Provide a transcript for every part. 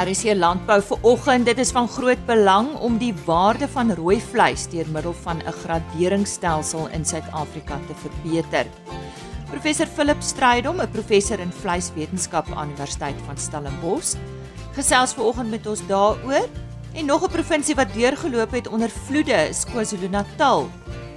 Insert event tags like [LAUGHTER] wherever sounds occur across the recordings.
RC Landbou vir oggend. Dit is van groot belang om die waarde van rooi vleis deur middel van 'n graderingsstelsel in Suid-Afrika te verbeter. Professor Philip Strydom, 'n professor in vleiswetenskap aan Universiteit van Stellenbosch, gesels ver oggend met ons daaroor. En nog 'n provinsie wat deurgeloop het onder vloede is KwaZulu-Natal.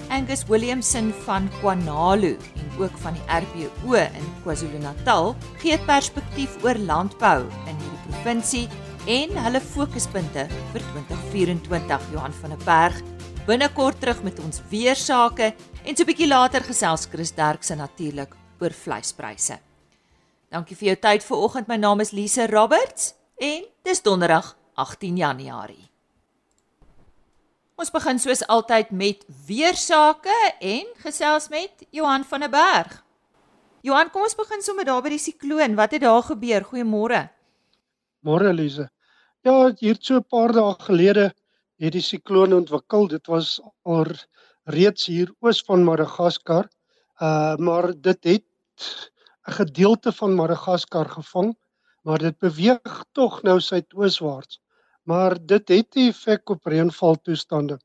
Angus Williamson van KwaNalu en ook van die RBO in KwaZulu-Natal gee perspektief oor landbou in provinsie en hulle fokuspunte vir 2024 Johan van der Berg binnekort terug met ons weer sake en so 'n bietjie later gesels Chris Derkse natuurlik oor vleispryse. Dankie vir jou tyd vanoggend. My naam is Lise Roberts en dis donderdag 18 Januarie. Ons begin soos altyd met weer sake en gesels met Johan van der Berg. Johan, kom ons begin sommer daar by die sikloon. Wat het daar gebeur? Goeiemôre. Môre Elise. Ja, hier so 'n paar dae gelede het die sikloon ontwikkel. Dit was al reeds hier oos van Madagaskar. Uh maar dit het 'n gedeelte van Madagaskar gevang, maar dit beweeg tog nou suidooswaarts. Maar dit het 'n effek op reënvaltoestande.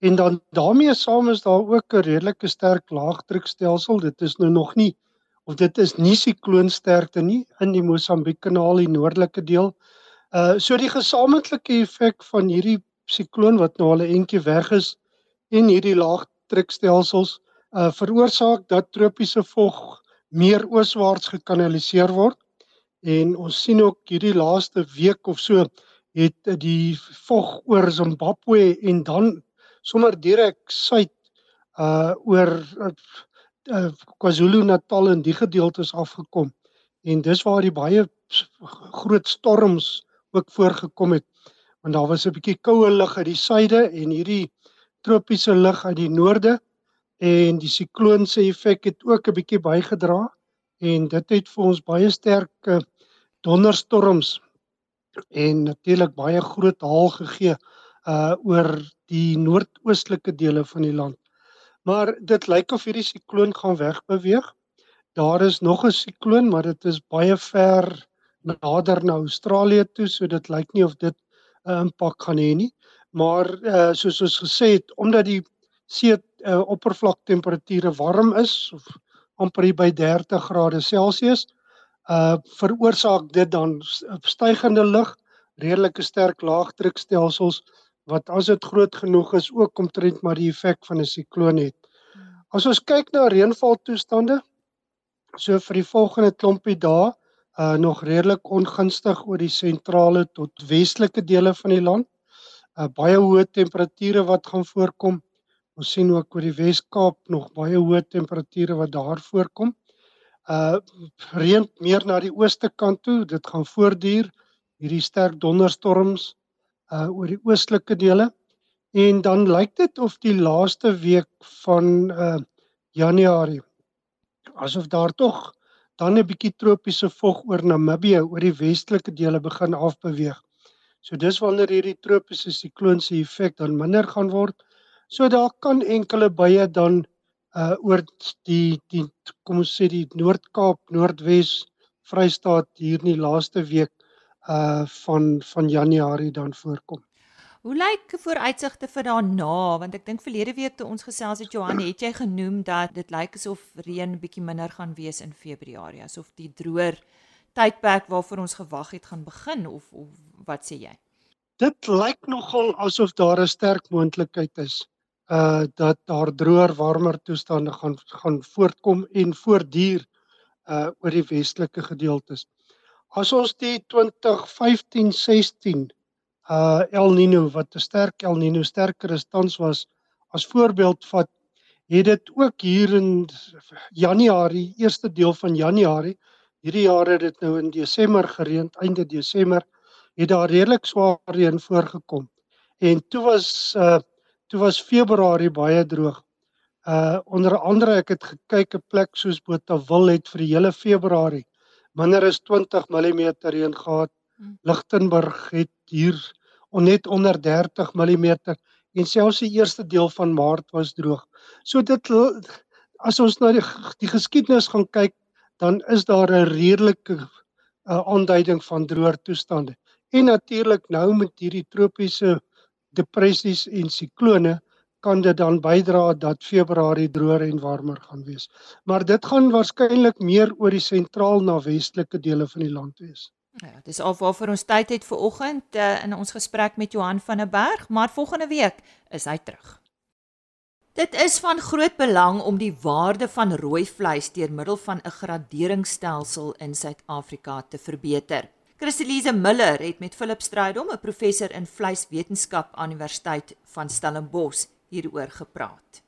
En dan daarmee saam is daar ook 'n redelike sterk laagdrukstelsel. Dit is nou nog nie of dit is nie sikloonsterkte nie in die Mosambiek kanaal die noordelike deel. Uh so die gesamentlike effek van hierdie sikloon wat nou al 'n entjie weg is en hierdie laagdrukstelsels uh veroorsaak dat tropiese vog meer ooswaarts gekanaliseer word. En ons sien ook hierdie laaste week of so het die vog oor Zimbabwe en dan sommer direk suid uh oor uh, uh, KwaZulu-Natal en die gedeeltes afgekom. En dis waar die baie groot storms ook voorgekom het. Want daar was 'n bietjie koue lug uit die suide en hierdie tropiese lug uit die noorde. En die sikloon se effek het ook 'n bietjie bygedra. En dit het vir ons baie sterk donderstorms en natuurlik baie groot haal gegee uh oor die noordoostelike dele van die land. Maar dit lyk of hierdie sikloon gaan wegbeweeg. Daar is nog 'n sikloon, maar dit is baie ver nader na Australië toe, so dit lyk nie of dit 'n impak gaan hê nie. Maar uh soos ons gesê het, omdat die see uh, oppervlaktemperature warm is of amper by 30 grade Celsius, uh veroorsaak dit dan stygende lug, redelike sterk laagdrukstelsels wat as dit groot genoeg is ook omtrent maar die effek van 'n sikloon het. As ons kyk na reënvaltoestande so vir die volgende klompie dae, uh nog redelik ongunstig oor die sentrale tot westelike dele van die land. Uh baie hoë temperature wat gaan voorkom. Ons sien ook oor die Wes-Kaap nog baie hoë temperature wat daar voorkom. Uh reën meer na die ooste kant toe, dit gaan voortduur hierdie sterk donderstorms uh oor die oostelike dele en dan lyk dit of die laaste week van uh Januarie asof daar tog dan 'n bietjie tropiese vog oor Namibië oor die westelike dele begin afbeweeg. So dis wanneer hierdie tropiese sikloon se effek dan minder gaan word. So daar kan enkele buie dan uh oor die die kom ons sê die Noord-Kaap, Noordwes, Vrystaat hier in die laaste week uh van van Januarie dan voorkom. Hoe lyk vooruitsigte vir daarna want ek dink verlede week toe ons gesels het Johan het jy genoem dat dit lyk asof reën bietjie minder gaan wees in Februarie asof die droër tydperk waarvoor ons gewag het gaan begin of, of wat sê jy? Dit lyk nogal asof daar 'n sterk moontlikheid is uh dat daar droër warmer toestande gaan gaan voortkom en voortduur uh oor die westelike gedeeltes. As ons die 2015-16 uh El Nino wat 'n sterk El Nino sterker as tans was as voorbeeld vat, het dit ook hier in Januarie, eerste deel van Januarie, hierdie jaar het dit nou in Desember gereën, einde Desember, het daar redelik swaar reën voorgekom. En toe was uh toe was Februarie baie droog. Uh onder andere ek het gekyk 'n plek soos Botawil het vir die hele Februarie minder as 20 mm reën gehad. Hmm. Lichtenburg het hier net onder 30 mm en selfs die eerste deel van Maart was droog. So dit as ons na die, die geskiedenis gaan kyk, dan is daar 'n redelike uh, aanduiding van droër toestande. En natuurlik nou met hierdie tropiese depressies en siklone kan dit dan bydra dat Februarie droër en warmer gaan wees. Maar dit gaan waarskynlik meer oor die sentraal na westelike dele van die land wees. Ja, dis al waarvoor ons tyd het vir oggend uh, in ons gesprek met Johan van der Berg, maar volgende week is hy terug. Dit is van groot belang om die waarde van rooi vleis deur middel van 'n graderingsstelsel in Suid-Afrika te verbeter. Christelise Miller het met Philip Strydom, 'n professor in vleiswetenskap aan Universiteit van Stellenbosch, hieroor gepraat.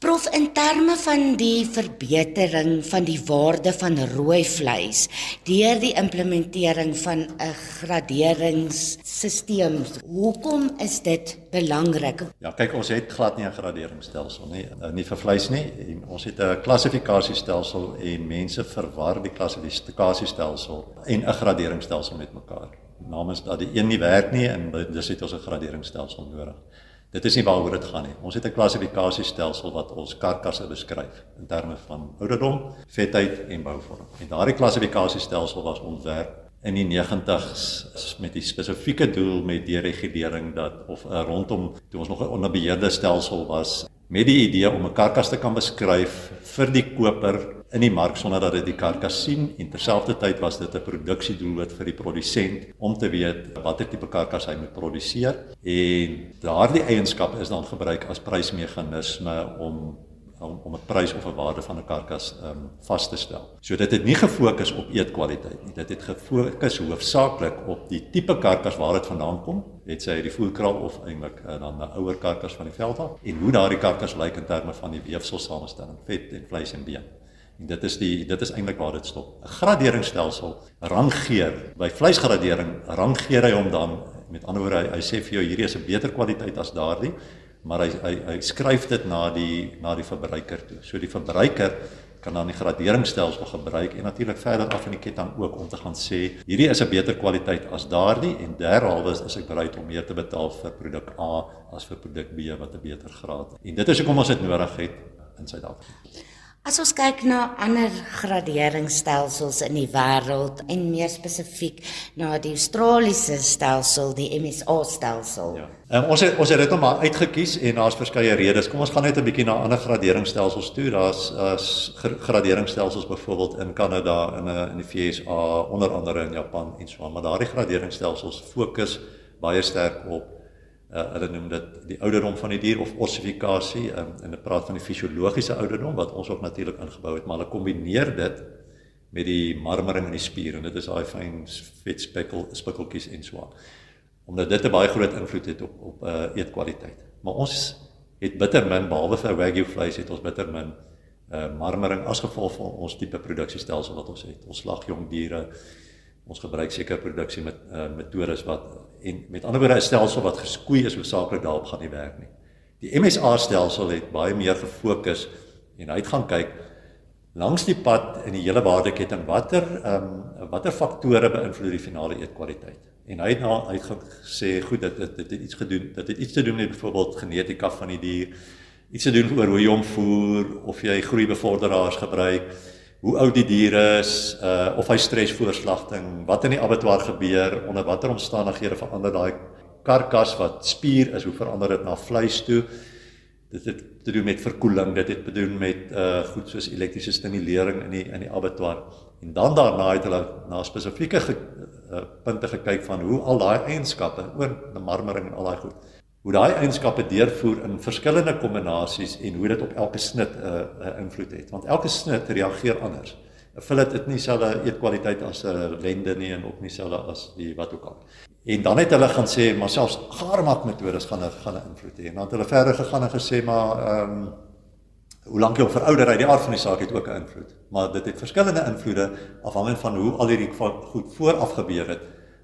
Prof in terme van die verbetering van die waarde van rooi vleis deur die implementering van 'n graderingsstelsel. Hoekom is dit belangrik? Ja, kyk ons het glad nie 'n graderingsstelsel nie, eh, nie vir vleis nie. Ons het 'n klassifikasiestelsel en mense verwar die klassifikasiestelsel en 'n graderingsstelsel met mekaar. Namens dat die een nie werk nie en dis het ons 'n graderingsstelsel nodig. Dit is nie waaroor dit gaan nie. Ons het 'n klassifikasiestelsel wat ons karkasse beskryf in terme van ouderdom, vetheid en bouvorm. En daardie klassifikasiestelsel was ontwerp in die 90's met die spesifieke doel met deregulering dat of uh, rondom toe ons nog 'n onderbeheerde stelsel was met die idee om 'n karkas te kan beskryf vir die koper in die mark sonder dat dit die karkas sien en terselfdertyd was dit 'n produksiedoelwit vir die produsent om te weet watter tipe karkas hy moet produseer en daardie eienskap is dan gebruik as prysmeganisme om om om 'n prys of 'n waarde van 'n karkas um, vas te stel. So dit het nie gefokus op eetkwaliteit nie. Dit het gefokus hoofsaaklik op die tipe karkas waar dit vandaan kom, het sy die voerkraal of eintlik uh, dan 'n ouer karkas van die veld af en hoe daardie karkas lyk in terme van die weefselsamestelling, vet en vleis en been. En dit is die dit is eintlik waar dit stop. 'n Graderingsstelsel rangeer. By vleisgradering rangeer hy hom dan met ander woorde hy, hy sê vir jou hierdie is 'n beter kwaliteit as daardie, maar hy hy hy skryf dit na die na die verbruiker toe. So die verbruiker kan dan die graderingsstelsel gebruik en natuurlik verder af in die ketting ook om te gaan sê hierdie is 'n beter kwaliteit as daardie en derhalwe is ek bereid om meer te betaal vir produk A as vir produk B wat 'n beter graad het. En dit is hoekom ons dit nodig het in Suid-Afrika. As ons kyk na ander graderingsstelsels in die wêreld en meer spesifiek na die Australiese stelsel, die MSA stelsel. Ja. Um, ons het ons het dit nou maar uitgekies en daar's verskeie redes. Kom ons gaan net 'n bietjie na ander graderingsstelsels toe. Daar's as graderingsstelsels byvoorbeeld in Kanada en in, in die VSA, onder andere in Japan en so aan, maar daardie graderingsstelsels fokus baie sterk op uh, hulle noem dit die ouderdom van die dier of ossifikasie um, en hulle praat van die fisiologiese ouderdom wat ons ook natuurlik ingebou het maar hulle kombineer dit met die marmering in die spier en dit is daai fyn vetspekkel spikkeltjies en so aan. Omdat dit 'n baie groot invloed het op op uh, eetkwaliteit. Maar ons het bitter min behalwe vir wagyu vleis het ons bitter min uh, marmering as gevolg van ons tipe produksiestelsel wat ons het. Ons slag jong diere ons gebruik seker produksie met uh, metodes wat en met ander woorde 'n stelsel wat geskoei is hoofsaaklik daarop gaan nie werk nie. Die MSA stelsel het baie meer gefokus en hy het gaan kyk langs die pad in die hele waardeketting watter ehm um, watter faktore beïnvloed die finale eetkwaliteit. En hy het nou hy het gesê goed dit dit het iets gedoen dit het iets te doen met byvoorbeeld genetika van die dier iets te doen oor hoe jy hom voer of jy groeibevorderaars gebruik hoe oud die dier is, uh of hy stresvoorslagting, wat in die abattoir gebeur, onder watter omstandighede verander daai karkas wat spier is, hoe verander dit na vleis toe? Dit het te doen met verkoeling, dit het te doen met uh goed soos elektriese stimulering in die in die abattoir. En dan daarna het hulle na spesifieke ge, uh, punte gekyk van hoe al daai eienskappe oor die marmering en al daai goed hoe daai eienskappe deurvoer in verskillende kombinasies en hoe dit op elke snit 'n uh, 'n uh, invloed het want elke snit reageer anders. 'n Fillet het nie dieselfde eetkwaliteit as 'n lende nie en ook nie dieselfde as die wat ook al. En dan het hulle gaan sê maar selfs gaarmak metodes gaan 'n gaan 'n invloed hê. En dan het hulle verder gegaan en gesê maar ehm um, hoe lank jy op verouder uit die aard van die saak het ook 'n invloed. Maar dit het verskillende invloede afhangend van hoe al hierdie goed vooraf gebeur het,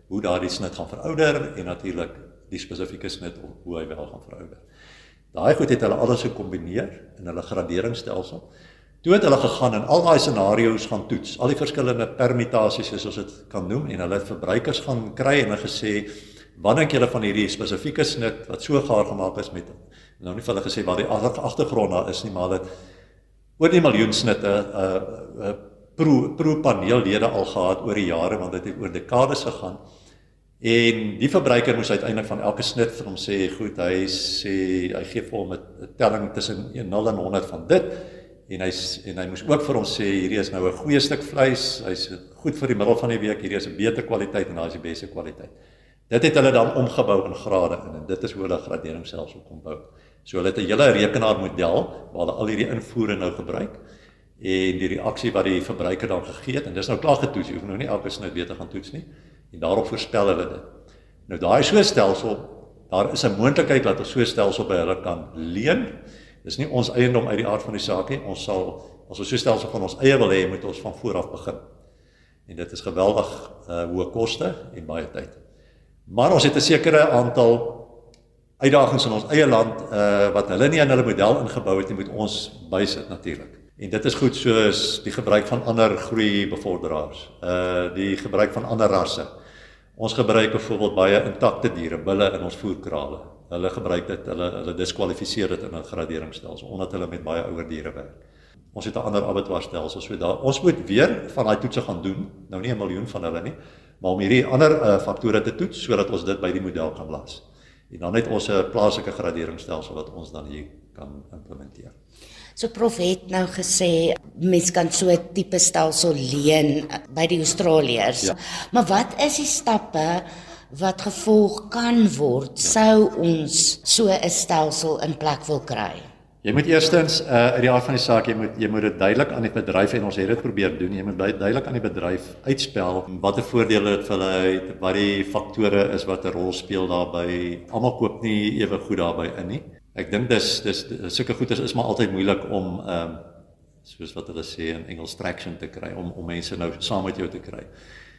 hoe daardie snit gaan verouder en natuurlik die spesifieke snit of hoe hy wel gaan verouder. Daai goed het hulle alles gekombineer in hulle graderingsstelsel. Toe het hulle gegaan en al daai scenario's gaan toets, al die verskillende permutasies soos ons dit kan noem en hulle het verbruikers gaan kry en hulle gesê dink julle van hierdie spesifieke snit wat so gaar gemaak is met nou nie vir hulle gesê wat die agtergrond daar is nie maar dit oor die miljoen snitte 'n uh, uh, pro pro paneellede al gehad oor die jare want dit het oor dekades gegaan En die verbruiker moes uiteindelik van elke snit vir hom sê, goed, hy sê hy gee vir hom 'n telling tussen 0 en 100 van dit en hy en hy moes ook vir ons sê hierdie is nou 'n goeie stuk vleis, hy's goed vir die middel van die week, hierdie is 'n beter kwaliteit en daai is die beste kwaliteit. Dit het hulle dan omgebou in grade in en dit is hoe hulle graderingsstelsel kom bou. So hulle het 'n hele rekenaarmodel waar hulle al hierdie invoere nou gebruik en die reaksie wat die verbruiker dan gegee het en dis nou klaar getoets, jy hoef nou nie elke snit weer te gaan toets nie en daarop voorspel hulle dit. Nou daai so stelsel, daar is 'n moontlikheid dat ons so stelsel by hulle kan leen Dis nie ons eiendom uit die aard van die saak nie. Ons sal as ons so stelsel van ons eie wil hê, moet ons van voor af begin. En dit is geweldig uh hoë koste en baie tyd. Maar ons het 'n sekere aantal uitdagings in ons eie land uh wat hulle nie in hulle model ingebou het nie, moet ons bysit natuurlik. En dit is goed soos die gebruik van ander groei bevorderaars. Uh die gebruik van ander rasse. Ons gebruik byvoorbeeld baie intakte diere, bulle in ons voerkrale hulle gebruik dit hulle hulle diskwalifiseer dit in 'n graderingsstelsel omdat hulle met baie ouer diere werk. Ons het 'n ander abattoir stelsel so daar. Ons moet weer van daai toetse gaan doen. Nou nie 'n miljoen van hulle nie, maar om hierdie ander uh, faktore te toets sodat ons dit by die model kan las. En dan het ons 'n plaaslike graderingsstelsel wat ons dan hier kan implementeer. So prof het nou gesê mens kan so 'n tipe stelsel leen by die Australiërs. Ja. Maar wat is die stappe wat gevolg kan word sou ons so 'n stelsel in plek wil kry. Jy moet eerstens uh uit die aard van die saak jy moet jy moet dit duidelik aan die bedryf en ons het dit probeer doen. Jy moet duidelik aan die bedryf uitspel watter voordele dit vir hulle het, wat die faktore is wat 'n rol speel daarbey. Almal koop nie ewe goed daarbey in nie. Ek dink dis dis sulke goeders is maar altyd moeilik om ehm um, soos wat hulle sê in Engels traction te kry om om mense nou saam met jou te kry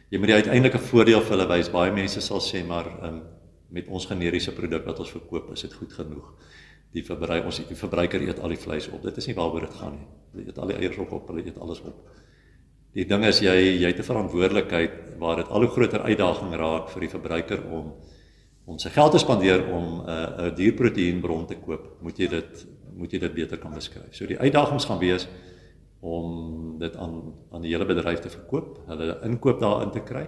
jy moet die uiteindelike voordeel vir hulle wys. Baie mense sal sê maar um, met ons generiese produk wat ons verkoop, is dit goed genoeg. Die verbruiker ons die verbruiker eet al die vleis op. Dit is nie waaroor dit gaan nie. Hulle eet al die eiers op, hulle eet alles op. Die ding is jy jy het 'n verantwoordelikheid waar dit al hoe groter uitdaging raak vir die verbruiker om om sy geld te spandeer om 'n uh, 'n dierproteïenbron te koop. Moet jy dit moet jy dit beter kan beskryf. So die uitdagings gaan wees om dit aan aan die hele bedryf te verkoop, hulle inkoop daarin te kry.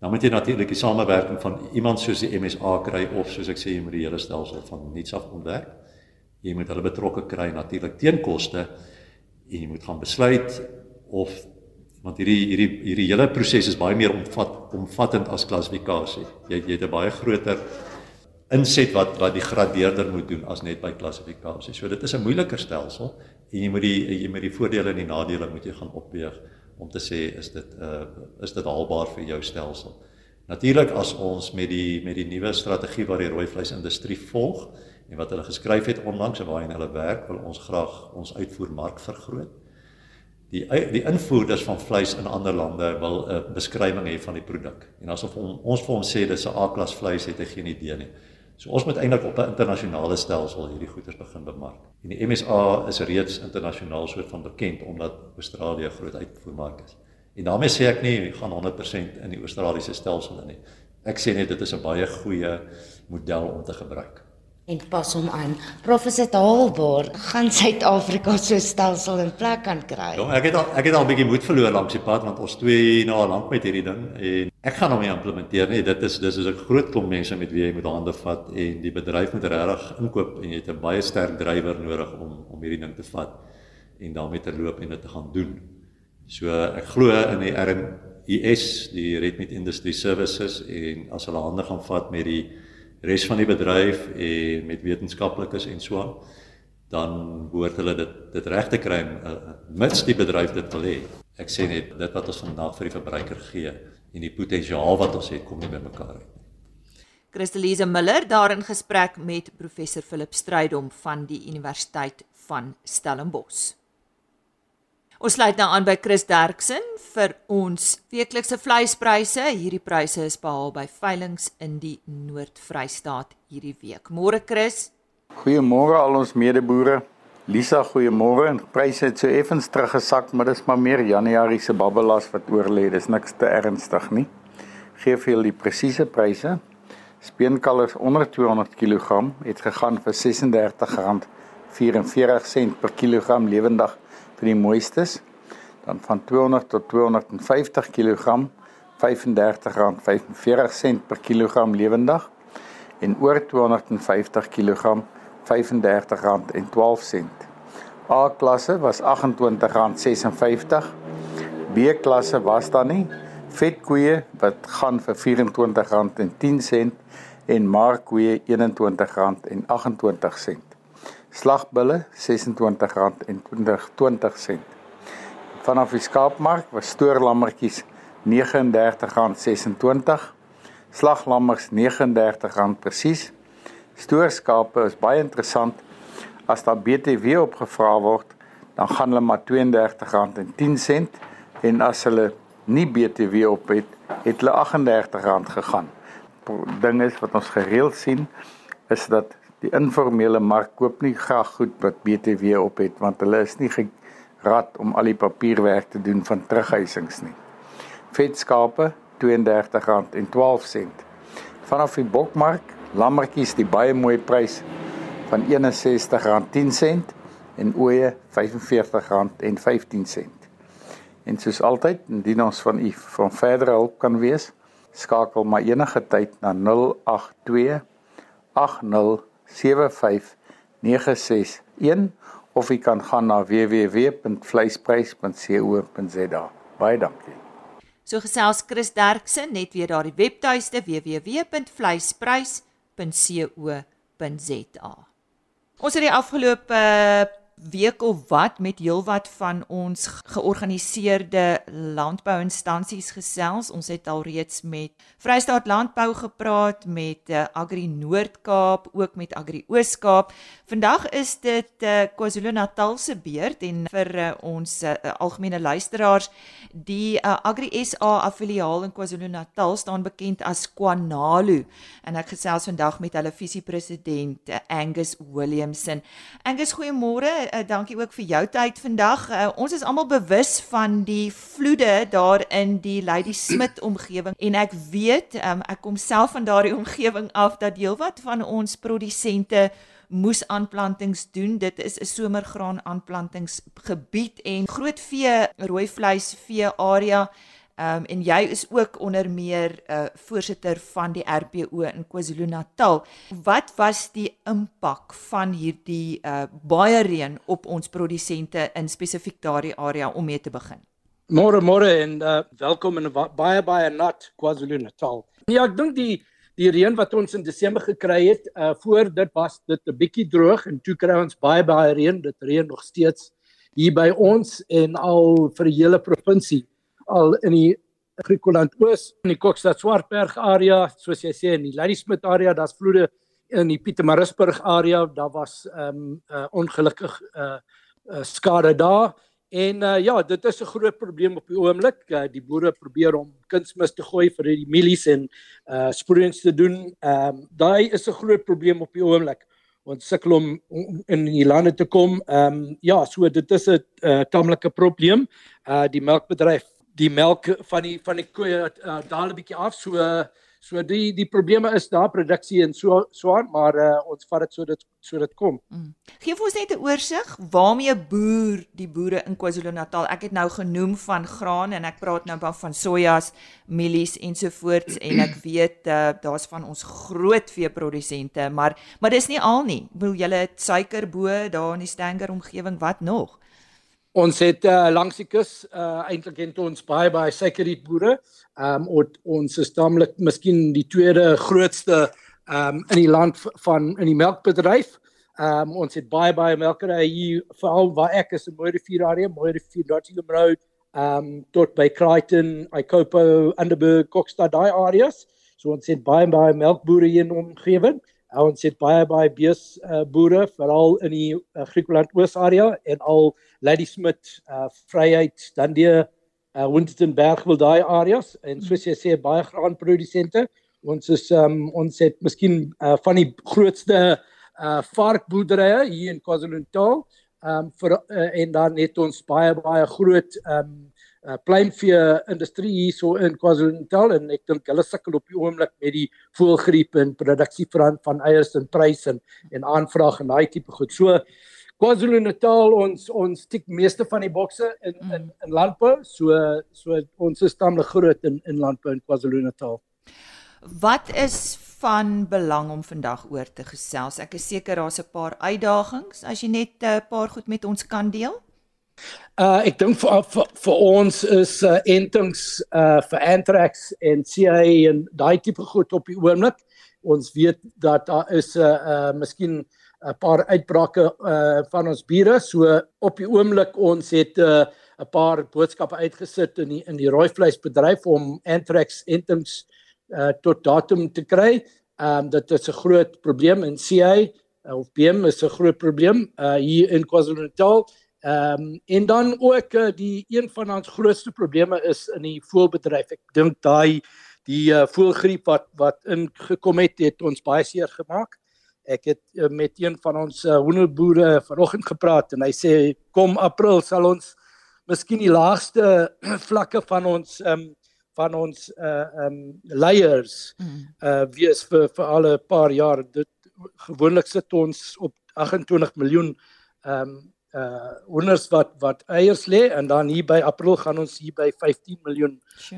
Dan moet jy natuurlik die samewerking van iemand soos die MSA kry of soos ek sê jy moet die hele stelsel van nuuts af ontwerp. Jy moet hulle betrokke kry natuurlik teen koste en jy moet gaan besluit of want hierdie hierdie hierdie hele proses is baie meer omvat omvattend as klassifikasie. Jy jy het 'n baie groter inset wat wat die gradeerder moet doen as net by klassifikasie. So dit is 'n moeiliker stelsel en jy moet die jy moet die voordele en die nadele moet jy gaan opweeg om te sê is dit uh is dit haalbaar vir jou stelsel. Natuurlik as ons met die met die nuwe strategie wat die rooi vleisindustrie volg en wat hulle geskryf het onlangs en waarheen hulle werk, wil ons graag ons uitvoermark vergroot. Die die invoerders van vleis in ander lande wil 'n beskrywing hê van die produk. En asof on, ons vir hom sê dis 'n A-klas vleis het hy geen idee nie. So ons moet eintlik op 'n internasionale stelsel hierdie goeder begin bemark. En die MSA is reeds internasionaal soort van bekend omdat Australië 'n groot uitvoermark is. En daarmee sê ek nie gaan 100% in die Australiese stelsel in nie. Ek sê net dit is 'n baie goeie model om te gebruik en pas hom aan. Professor Haalbaar gaan Suid-Afrika so stelsel in plek kan kry. Ja, ek het al ek het al 'n bietjie moed verloor langs die pad want ons twee nou al lank met hierdie ding en ek gaan hom nie implementeer nie. Dit is dis is 'n groot klomp mense met wie jy moet hande vat en die bedryf moet regtig inkoop en jy het 'n baie sterk drywer nodig om om hierdie ding te vat en daarmee te loop en dit te gaan doen. So ek glo in die RMIS, die Red Meat Industry Services en as hulle hande gaan vat met die res van die bedryf en met wetenskaplikes en so aan dan behoort hulle dit dit reg te kry uh, mits die bedryf dit wil hê. Ek sê net dit wat ons vandag vir die verbruiker gee en die potensiaal wat ons het kom nie bymekaar uit nie. Christelise Miller daar in gesprek met professor Philip Strydom van die Universiteit van Stellenbosch. Ons sluit nou aan by Chris Derksen vir ons weeklikse vleispryse. Hierdie pryse is behaal by veilinge in die Noord-Vrystaat hierdie week. Môre Chris. Goeiemôre al ons medeboere. Lisa, goeiemôre. Pryse het so effens teruggesak, maar dis maar meer Januarie se babbelas wat oorlê. Dis niks te ernstig nie. Geef vir julle die presiese pryse. Speenkalvers onder 200 kg het gegaan vir R36.44 per kilogram lewendig vir die mooistes dan van 200 tot 250 kg R35.45 per kilogram lewendig en oor 250 kg R35.12. A klasse was R28.56. B klasse was dan nie vetkoeie wat gaan vir R24.10 en markkoeie R21.28. Slagbulle R26.20. Vanaf die skaapmark was stoorlammetjies R39.26. Slaglammers R39 presies. Stoorskape is baie interessant. As daar BTW opgevra word, dan gaan hulle maar R32.10 en as hulle nie BTW op het, het hulle R38 gegaan. Ding is wat ons gereeld sien is dat die informele mark koop nie graag goed wat BTW op het want hulle is nie gerad om al die papierwerk te doen van terughuisings nie. Vetskape R32.12. Vanaf die bokmark, lammetjies die baie mooi prys van R61.10 en ooe R45.15. En soos altyd, indien ons van u van verdere hulp kan wees, skakel maar enige tyd na 082 8075961 of u kan gaan na www.vleisprys.co.za. Baie dankie. So gesels Chris Derksen net weer daardie webtuiste www.vleisprys.co.za. Ons het die afgelope week of wat met heelwat van ons georganiseerde landbouinstansies gesels. Ons het al reeds met Vrystaat Landbou gepraat, met uh, Agri Noord-Kaap, ook met Agri Oos-Kaap. Vandag is dit uh, KwaZulu-Natal se beurt en vir uh, ons uh, algemene luisteraars, die uh, Agri SA affiliaal in KwaZulu-Natal staan bekend as Kwanalu en ek gesels vandag met hulle visiepresident uh, Angus Williamson. Angus, goeiemôre uh, dankie ook vir jou tyd vandag. Uh, ons is almal bewus van die vloede daar in die Lady Smith omgewing en ek weet, um, ek kom self van daardie [LAUGHS] omgewing af dat heelwat van ons produsente moes aanplantings doen. Dit is 'n somergraan aanplantingsgebied en groot vee rooi vleis vee area Ehm um, en jy is ook onder meer 'n uh, voorsitter van die RPO in KwaZulu-Natal. Wat was die impak van hierdie uh, baie reën op ons produsente in spesifiek daardie area om mee te begin? Môre môre en uh, welkom in baie baie nat KwaZulu-Natal. Ja, ek dink die die reën wat ons in Desember gekry het, uh, voor dit was dit 'n bietjie droog en toe kry ons baie baie reën. Dit reën nog steeds hier by ons en al vir die hele provinsie al in die Griekeland Oos in die Kokstad Swartberg area, soos jy sê in die Ladysmith area, daar's vloede in die Pietermaritzburg area, daar was ehm um, uh, ongelukkig uh, uh skade daar. En uh, ja, dit is 'n groot probleem op die oomblik. Uh, die boere probeer om kunsmis te gooi vir die mielies en uh sproeiings te doen. Ehm um, daai is 'n groot probleem op die oomblik. Ons sukkel om in die lande te kom. Ehm um, ja, so dit is 'n uh, tamelike probleem. Uh die melkbedryf die melk van die van die koeie uh, daal 'n bietjie af so so die die probleme is daar produksie en so so aan maar uh, ons vat dit so dit so dit kom. Mm. Gee vir ons net 'n oorsig waarmee boer die boere in KwaZulu-Natal. Ek het nou genoem van graan en ek praat nou van sojas, mielies ensovoorts en ek [CLEARS THROAT] weet uh, daar's van ons groot veeprodusente maar maar dis nie al nie. Wil julle suiker bo daar in die Stanger omgewing wat nog? Ons het uh, langs die kus uh, eintlik het ons baie baie suikerriet boere. Ehm um, ons is tamelik miskien die tweede grootste ehm um, in die land van in die melkbedryf. Ehm um, ons het baie baie melkerye hier veral waar ek is in Mooirivier area, Mooirivier Nottingham Road, ehm um, tot by Crichton, Ikopo, Underberg, Kokstad daai areas. So ons het baie baie melkbore hier in omgewing. Ons het baie baie bees uh, boere veral in die uh, Griekeland Oos area en al Lady Smith, uh Vryheid, dan die uh Wintertonberg wil daai areas en soos jy sê baie graanprodusente. Ons is um ons het miskien uh van die grootste uh varkboerderye hier in KwaZulu-Natal. Um vir uh, en dan het ons baie baie groot um uh pluimvee industrie hier so in KwaZulu-Natal en ek dink hulle sukkel op die oomblik met die voëlgriep en produksie van van eiers en pryse en en aanvraag en daai tipe goed. So KwaZulu-Natal ons ons tik meeste van die bokse in mm. in in landbou. So so ons is tamelik groot in in landbou in KwaZulu-Natal. Wat is van belang om vandag oor te gesels? Ek is seker daar's 'n paar uitdagings as jy net 'n paar goed met ons kan deel. Uh ek dink vir, vir vir ons is uh entings uh vir anthrax en CA en daai tipe goed op die oomblik. Ons weet dat daar is 'n uh, uh miskien 'n paar uitbrake uh van ons bure. So op die oomblik ons het 'n uh, 'n paar boodskappe uitgesit in die in die rooi vleisbedryf om anthrax entings uh tot datum te kry. Ehm um, dit is 'n groot probleem in CA of BM is 'n groot probleem uh hier in KwaZulu-Natal. Ehm um, en dan ook uh, die een van ons grootste probleme is in die voelbedryf. Ek dink daai die uh, voelgriep wat wat ingekom het het ons baie seer gemaak. Ek het uh, met een van ons uh, hoenderboere vanoggend gepraat en hy sê kom April sal ons miskien die laagste [CLEARS THROAT] vlakke van ons ehm um, van ons uh um leiers uh wees vir vir al 'n paar jaar dit gewoonlik sit ons op 28 miljoen um uh wonders wat wat eiers lê en dan hier by April gaan ons hier by 15 miljoen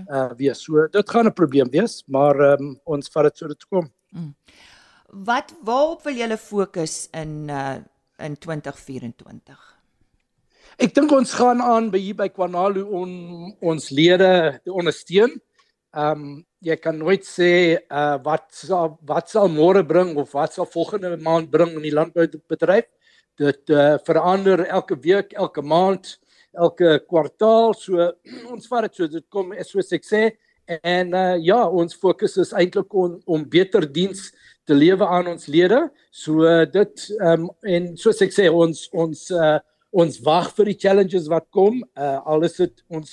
uh wees. So dit gaan 'n probleem wees, maar um ons vat dit so dit kom. Mm. Wat waarop wil julle fokus in uh in 2024? Ek dink ons gaan aan by hier by Kwanalu on ons lede te ondersteun. Ehm um, jy kan nooit sê uh wat sal wat sal môre bring of wat sal volgende maand bring in die landboubedryf. Dit uh verander elke week, elke maand, elke kwartaal. So [CLEARS THROAT] ons vat dit so dit kom soos ek sê en uh ja, ons fokus is eintlik om om beter diens te lewe aan ons lede. So uh, dit um, en soos ek sê ons ons uh ons wag vir die challenges wat kom. Uh al is dit ons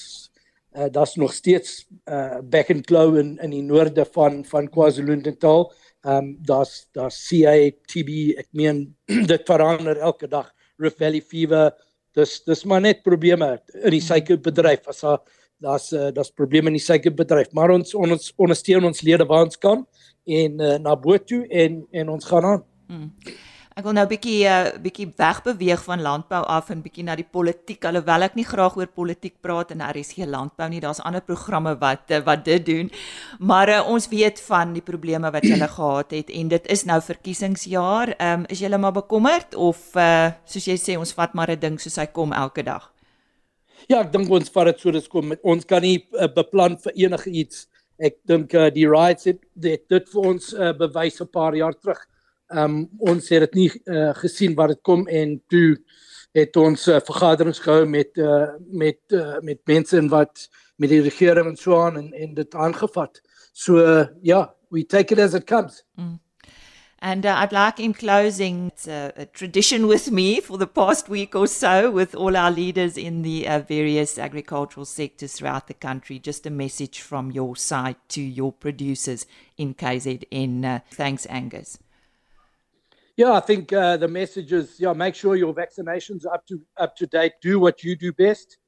uh daar's nog steeds uh back and glow in in die noorde van van KwaZulu-Natal. Um daar's daar's CA TB ek meen [CLEARS THROAT] dit verander elke dag. Rift Valley fever. Dis dis maar net probleme in die suikerbedryf. As daar daar's uh, daar's probleme in die suikerbedryf, maar ons ons ondersteun ons lede waar ons kan en uh, na bo toe en en ons gaan aan. Hmm. Ek wil nou 'n bietjie uh, bietjie wegbeweeg van landbou af en bietjie na die politiek. Alhoewel ek nie graag oor politiek praat is geen landbou nie. Daar's ander programme wat uh, wat dit doen. Maar uh, ons weet van die probleme wat hulle [CLEARS THROAT] gehad het en dit is nou verkiesingsjaar. Ehm um, is julle maar bekommerd of uh, soos jy sê ons vat maar 'n ding soos hy kom elke dag? Ja, ek dink ons vat dit so dis kom. Ons kan nie uh, beplan vir enige iets. Ek dink uh, die rights het dit, dit vir ons uh, bewys 'n paar jaar terug um, ons het dit nie uh, gesien wat dit kom en toe het ons uh, vergaderings gehou met uh, met uh, met mense en wat met die regering en so aan en en dit aangevat. So uh, ja, we take it as it comes. Mm. And uh, I'd like in closing it's a, a tradition with me for the past week or so with all our leaders in the uh, various agricultural sectors throughout the country. Just a message from your side to your producers in KZN. Uh, thanks, Angus. Yeah, I think uh, the message is yeah, make sure your vaccinations are up to up to date. Do what you do best.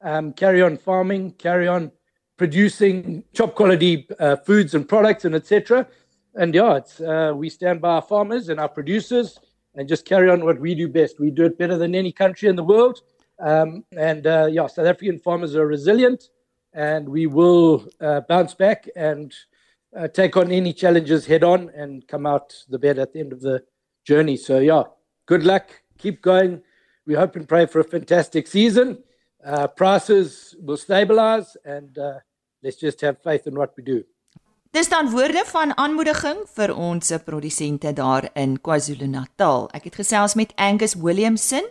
Um, carry on farming. Carry on producing top quality uh, foods and products and etc. And yeah, it's uh, we stand by our farmers and our producers and just carry on what we do best. We do it better than any country in the world. Um, and uh, yeah, South African farmers are resilient, and we will uh, bounce back and uh, take on any challenges head on and come out the better at the end of the journey. So, yeah, good luck. Keep going. We hope and pray for a fantastic season. Uh, prices will stabilize and uh, let's just have faith in what we do. Dis dan woorde van aanmoediging vir ons produsente daar in KwaZulu-Natal. Ek het gesels met Angus Williamson.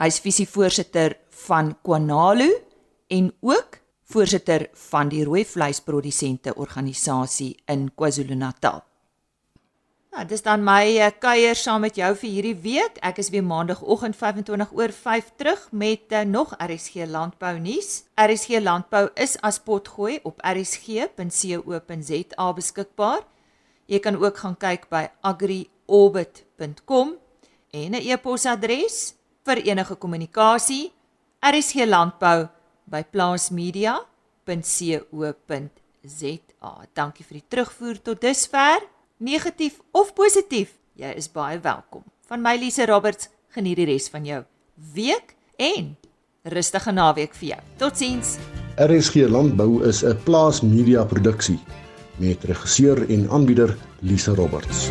Hy's visievoorsitter van Kwanalu en ook voorsitter van die rooi vleisprodusente organisasie in KwaZulu-Natal. Ja, dis dan my uh, kuier saam met jou vir hierdie week. Ek is weer maandagooggend 25 oor 5 terug met uh, nog RSG landbou nuus. RSG landbou is as potgooi op rsg.co.za beskikbaar. Jy kan ook gaan kyk by agriorbit.com en 'n e-posadres vir enige kommunikasie rsglandbou@plaasmedia.co.za. Dankie vir die terugvoer tot dusver negatief of positief, jy is baie welkom. Van my Lise Roberts Geniet die res van jou week en rustige naweek vir jou. Totsiens. RSG Landbou is 'n plaas media produksie met regisseur en aanbieder Lisa Roberts.